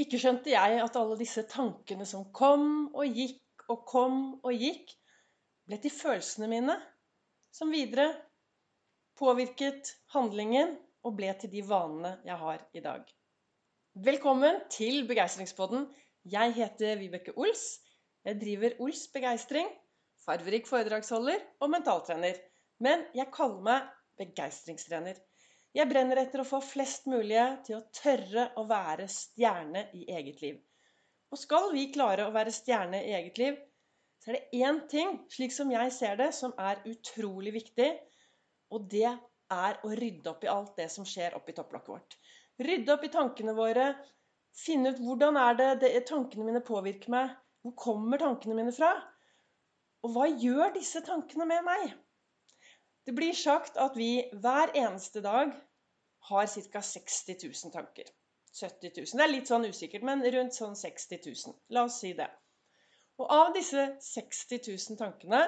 Ikke skjønte jeg at alle disse tankene som kom og gikk og kom og gikk, ble til følelsene mine, som videre påvirket handlingen og ble til de vanene jeg har i dag. Velkommen til Begeistringspodden. Jeg heter Vibeke Ols. Jeg driver Ols Begeistring, farverik foredragsholder og mentaltrener. Men jeg kaller meg begeistringstrener. Jeg brenner etter å få flest mulig til å tørre å være stjerne i eget liv. Og skal vi klare å være stjerne i eget liv, så er det én ting, slik som jeg ser det, som er utrolig viktig. Og det er å rydde opp i alt det som skjer oppi topplokket vårt. Rydde opp i tankene våre. Finne ut hvordan er det, det tankene mine påvirker meg. Hvor kommer tankene mine fra? Og hva gjør disse tankene med meg? Det blir sagt at vi hver eneste dag har ca. 60 000 tanker. 70 000. Det er litt sånn usikkert, men rundt sånn 60 000. La oss si det. Og av disse 60 000 tankene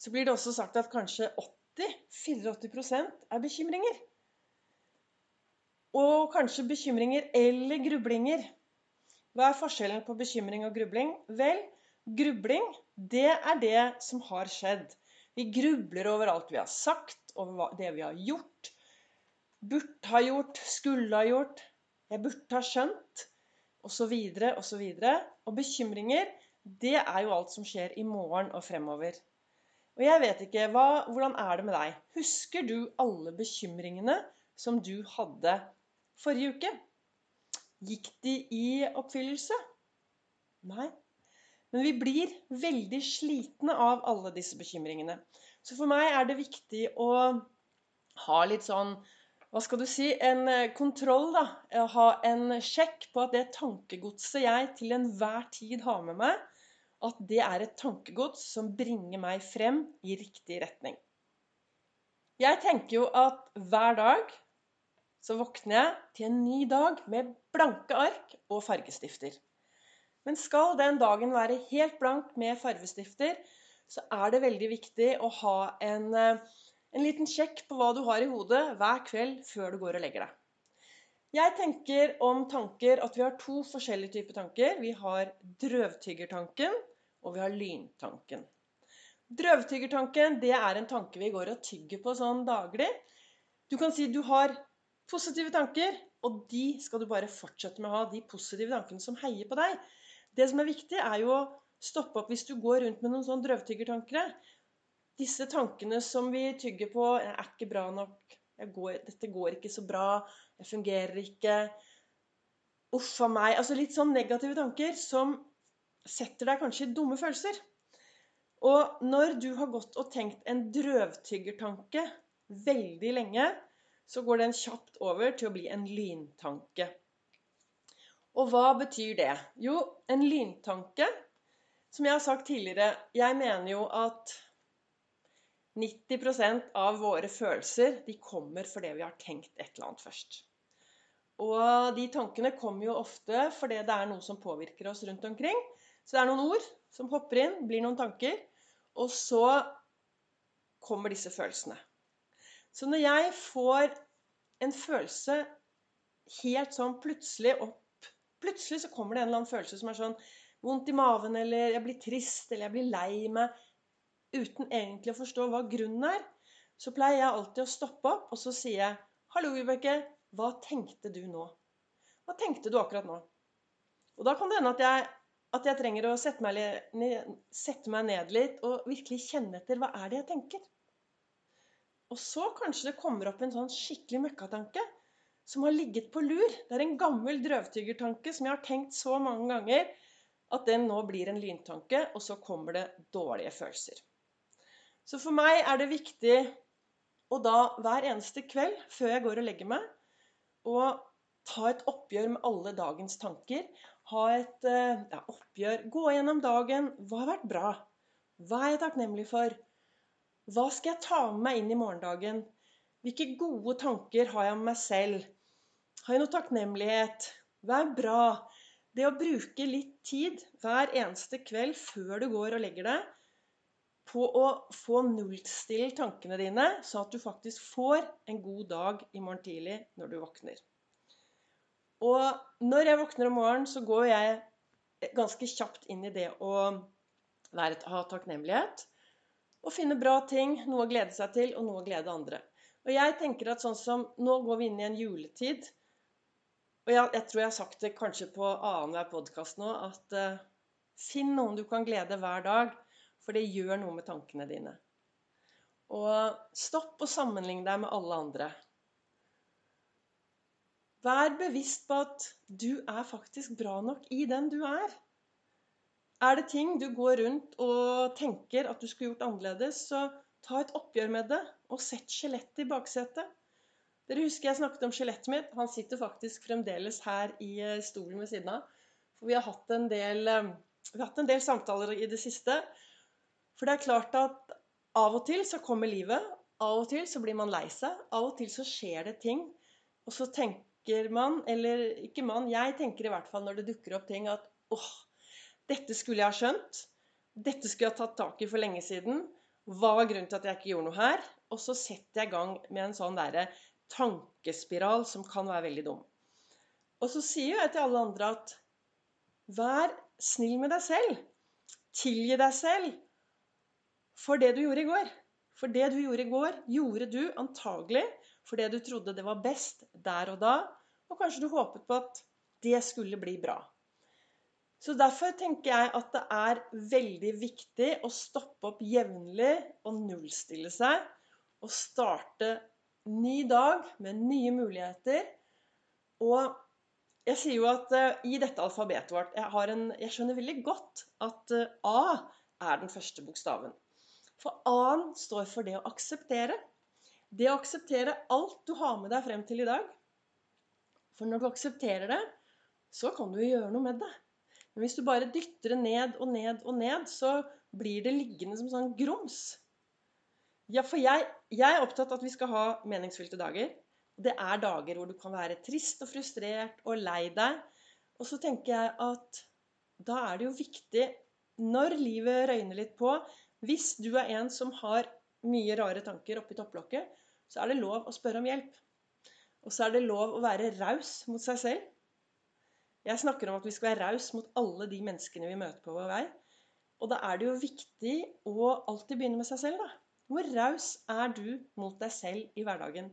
så blir det også sagt at kanskje 80-84% er bekymringer. Og kanskje bekymringer eller grublinger. Hva er forskjellen på bekymring og grubling? Vel, grubling, det er det som har skjedd. Vi grubler over alt vi har sagt, over det vi har gjort. Burde ha gjort, skulle ha gjort, jeg burde ha skjønt, osv., osv. Og, og bekymringer, det er jo alt som skjer i morgen og fremover. Og jeg vet ikke, hva, Hvordan er det med deg? Husker du alle bekymringene som du hadde forrige uke? Gikk de i oppfyllelse? Nei, men vi blir veldig slitne av alle disse bekymringene. Så for meg er det viktig å ha litt sånn hva skal du si, en eh, kontroll, da. Ha en sjekk på at det tankegodset jeg til enhver tid har med meg, at det er et tankegods som bringer meg frem i riktig retning. Jeg tenker jo at hver dag så våkner jeg til en ny dag med blanke ark og fargestifter. Men skal den dagen være helt blank med farvestifter, så er det veldig viktig å ha en, eh, en liten sjekk på hva du har i hodet hver kveld før du går og legger deg. Jeg tenker om tanker at vi har to forskjellige typer tanker. Vi har drøvtyggertanken, og vi har lyntanken. Drøvtyggertanken det er en tanke vi går og tygger på sånn daglig. Du kan si du har positive tanker, og de skal du bare fortsette med å ha. De positive tankene som heier på deg. Det som er viktig, er jo å stoppe opp hvis du går rundt med noen sånn drøvtyggertanker. Disse tankene som vi tygger på er ikke bra nok'. Går, 'Dette går ikke så bra'. 'Jeg fungerer ikke'. Uff a meg. Altså litt sånn negative tanker som setter deg kanskje i dumme følelser. Og når du har gått og tenkt en drøvtyggertanke veldig lenge, så går den kjapt over til å bli en lyntanke. Og hva betyr det? Jo, en lyntanke Som jeg har sagt tidligere, jeg mener jo at 90% av våre følelser de kommer fordi vi har tenkt et eller annet først. Og de tankene kommer jo ofte fordi det er noe som påvirker oss rundt omkring. Så det er noen ord som hopper inn, blir noen tanker, og så kommer disse følelsene. Så når jeg får en følelse helt sånn plutselig opp Plutselig så kommer det en eller annen følelse som er sånn vondt i maven, eller jeg blir trist, eller jeg blir lei meg, uten egentlig å forstå hva grunnen er. Så pleier jeg alltid å stoppe opp, og så sier jeg 'Hallo, Vibeke. Hva tenkte du nå?' Hva tenkte du akkurat nå? Og da kan det hende at jeg, at jeg trenger å sette meg, ned, sette meg ned litt og virkelig kjenne etter hva er det jeg tenker. Og så kanskje det kommer opp en sånn skikkelig møkkatanke som har ligget på lur. Det er en gammel drøvtyggertanke som jeg har tenkt så mange ganger at den nå blir en lyntanke, og så kommer det dårlige følelser. Så for meg er det viktig å da hver eneste kveld før jeg går og legger meg, å ta et oppgjør med alle dagens tanker. Ha et eh, ja, oppgjør. Gå gjennom dagen. Hva har vært bra? Hva er jeg takknemlig for? Hva skal jeg ta med meg inn i morgendagen? Hvilke gode tanker har jeg om meg selv? Jeg noe takknemlighet? Vær bra. Det å bruke litt tid hver eneste kveld før du går og legger deg, på å få nullstille tankene dine, sånn at du faktisk får en god dag i morgen tidlig når du våkner. Og når jeg våkner om morgenen, så går jeg ganske kjapt inn i det å være, ha takknemlighet. Og finne bra ting, noe å glede seg til, og noe å glede andre. Og jeg tenker at sånn som Nå går vi inn i en juletid. Og jeg, jeg tror jeg har sagt det kanskje på annenhver podkast nå, at uh, finn noen du kan glede hver dag. For det gjør noe med tankene dine. Og stopp å sammenligne deg med alle andre. Vær bevisst på at du er faktisk bra nok i den du er. Er det ting du går rundt og tenker at du skulle gjort annerledes, så ta et oppgjør med det, og sett skjelettet i baksetet. Dere husker jeg snakket om skjelettet mitt. Han sitter faktisk fremdeles her i eh, stolen ved siden av. For vi har hatt en del, eh, hatt en del samtaler i det siste. For det er klart at av og til så kommer livet. Av og til så blir man lei seg. Av og til så skjer det ting. Og så tenker man, eller ikke man, jeg tenker i hvert fall når det dukker opp ting, at åh, dette skulle jeg ha skjønt. Dette skulle jeg ha tatt tak i for lenge siden. Hva var grunnen til at jeg ikke gjorde noe her? Og så setter jeg i gang med en sånn derre tankespiral som kan være veldig dum. Og så sier jeg til alle andre at vær snill med deg selv. Tilgi deg selv for det du gjorde i går. For det du gjorde i går, gjorde du antagelig fordi du trodde det var best der og da, og kanskje du håpet på at det skulle bli bra. Så Derfor tenker jeg at det er veldig viktig å stoppe opp jevnlig og nullstille seg. Og starte ny dag med nye muligheter. Og jeg sier jo at uh, i dette alfabetet vårt jeg, en, jeg, skjønner veldig godt at uh, A er den første bokstaven. For A-en står for det å akseptere. Det å akseptere alt du har med deg frem til i dag. For når du aksepterer det, så kan du gjøre noe med det. Men hvis du bare dytter det ned og ned og ned, så blir det liggende som sånn grums. Ja, for jeg, jeg er opptatt av at vi skal ha meningsfylte dager. Det er dager hvor du kan være trist og frustrert og lei deg. Og så tenker jeg at da er det jo viktig, når livet røyner litt på Hvis du er en som har mye rare tanker oppi topplokket, så er det lov å spørre om hjelp. Og så er det lov å være raus mot seg selv. Jeg snakker om at vi skal være raus mot alle de menneskene vi møter på vår vei. Og da er det jo viktig å alltid begynne med seg selv, da. Hvor raus er du mot deg selv i hverdagen?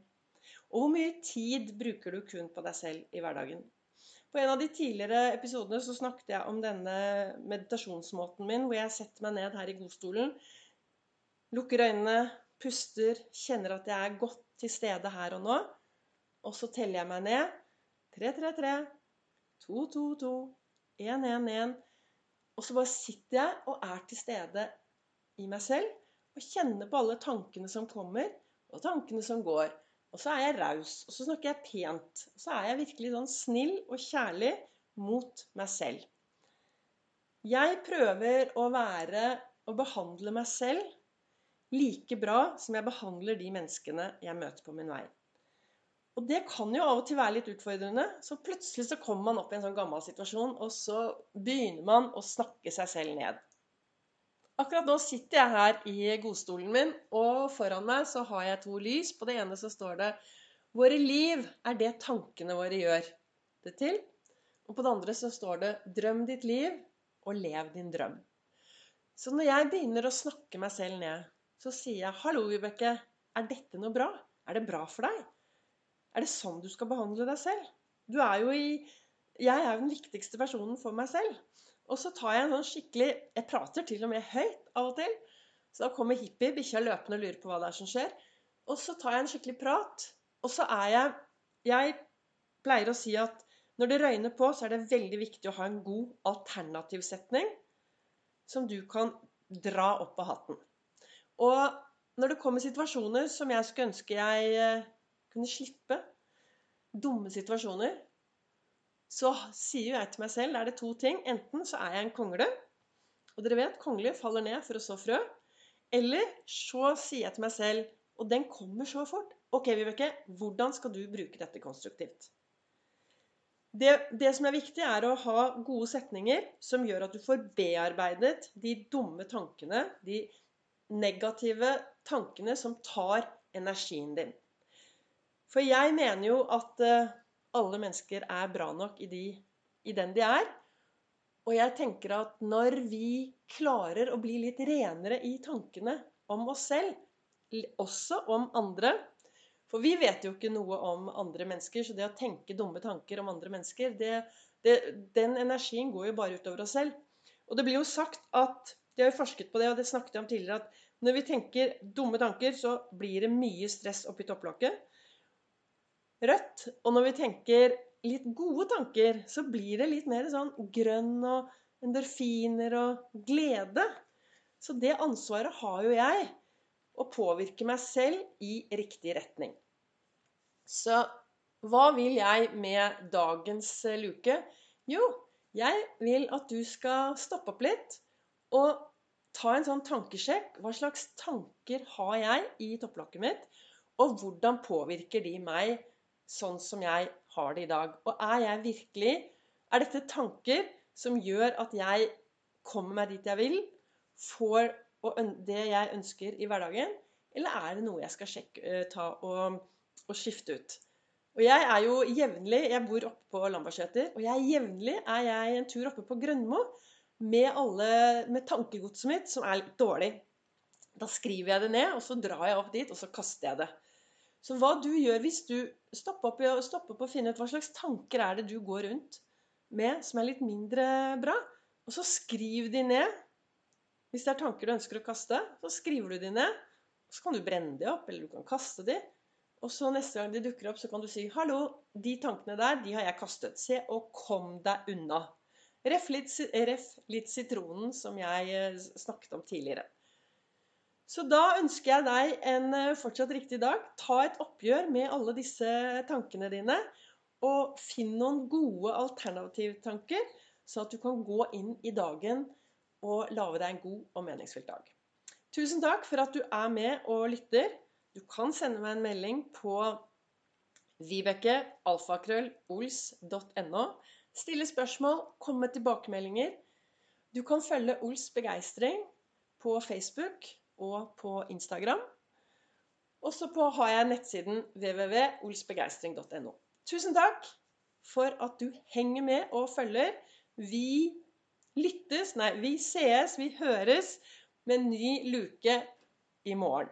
Og hvor mye tid bruker du kun på deg selv i hverdagen? På en av de tidligere episodene så snakket jeg om denne meditasjonsmåten min, hvor jeg setter meg ned her i godstolen, lukker øynene, puster, kjenner at jeg er godt til stede her og nå. Og så teller jeg meg ned. 3, 3, 3. 2, 2, 2. 1, 1, 1. Og så bare sitter jeg og er til stede i meg selv og kjenner på alle tankene som kommer, og tankene som går. Og så er jeg raus, og så snakker jeg pent. Og så er jeg virkelig sånn snill og kjærlig mot meg selv. Jeg prøver å være og behandle meg selv like bra som jeg behandler de menneskene jeg møter på min vei. Og det kan jo av og til være litt utfordrende. Så plutselig så kommer man opp i en sånn gammel situasjon, og så begynner man å snakke seg selv ned. Akkurat nå sitter jeg her i godstolen min, og foran meg så har jeg to lys. På det ene så står det 'Våre liv er det tankene våre gjør det til'. Og på det andre så står det 'Drøm ditt liv og lev din drøm'. Så når jeg begynner å snakke meg selv ned, så sier jeg 'Hallo, Vibeke. Er dette noe bra? Er det bra for deg? Er det sånn du skal behandle deg selv? Du er jo i Jeg er jo den viktigste personen for meg selv. Og så tar jeg en sånn skikkelig Jeg prater til og med høyt av og til. Så da kommer hippie, bikkja løpende og lurer på hva det er som skjer. Og så tar jeg en skikkelig prat. Og så er jeg Jeg pleier å si at når det røyner på, så er det veldig viktig å ha en god alternativsetning som du kan dra opp av hatten. Og når det kommer situasjoner som jeg skulle ønske jeg eh, kunne slippe, dumme situasjoner, så sier jeg til meg selv er det to ting. Enten så er jeg en kongle, og dere vet kongle faller ned for å så frø. Eller så sier jeg til meg selv og den kommer så fort. Ok, Vibeke, hvordan skal du bruke dette konstruktivt? Det, det, som er viktig, er å ha gode setninger som gjør at du får bearbeidet de dumme tankene, de negative tankene som tar energien din. For jeg mener jo at uh, alle mennesker er bra nok i, de, i den de er. Og jeg tenker at når vi klarer å bli litt renere i tankene om oss selv, også om andre For vi vet jo ikke noe om andre mennesker, så det å tenke dumme tanker om andre mennesker, det, det, den energien går jo bare utover oss selv. Og det blir jo sagt at De har jo forsket på det, og det snakket jeg om tidligere, at når vi tenker dumme tanker, så blir det mye stress oppi topplokket. Rødt. Og når vi tenker litt gode tanker, så blir det litt mer sånn grønn og endorfiner og glede. Så det ansvaret har jo jeg. Å påvirke meg selv i riktig retning. Så hva vil jeg med dagens luke? Jo, jeg vil at du skal stoppe opp litt og ta en sånn tankesjekk. Hva slags tanker har jeg i topplokket mitt? Og hvordan påvirker de meg sånn som jeg har det i dag? Og er jeg virkelig Er dette tanker som gjør at jeg kommer meg dit jeg vil? Får det jeg ønsker i hverdagen? Eller er det noe jeg skal sjekke, ta og, og skifte ut? Og jeg er jo jevnlig Jeg bor oppe på Lambertseter. Og jeg jevnlig er jeg en tur oppe på Grønmo med, alle, med tankegodset mitt som er litt dårlig. Da skriver jeg det ned, og så drar jeg opp dit, og så kaster jeg det. Så hva du gjør hvis du stopper opp, stopper opp og finner ut hva slags tanker er det du går rundt med som er litt mindre bra, og så skriv de ned. Hvis det er tanker du ønsker å kaste, så skriver du de ned. Så kan du brenne de opp, eller du kan kaste de. Og så neste gang de dukker opp, så kan du si 'Hallo, de tankene der, de har jeg kastet. Se og kom deg unna'. Ref litt, ref litt sitronen som jeg eh, snakket om tidligere. Så da ønsker jeg deg en eh, fortsatt riktig dag. Ta et oppgjør med alle disse tankene dine. Og finn noen gode alternativtanker, så at du kan gå inn i dagen og lage deg en god og meningsfylt dag. Tusen takk for at du er med og lytter. Du kan sende meg en melding på vibeke.alfakrøllols.no. Stille spørsmål, komme med tilbakemeldinger. Du kan følge Ols begeistring på Facebook og på Instagram. Og så har jeg nettsiden www.olsbegeistring.no. Tusen takk for at du henger med og følger. Vi lyttes, nei, vi sees, vi høres med ny luke i morgen.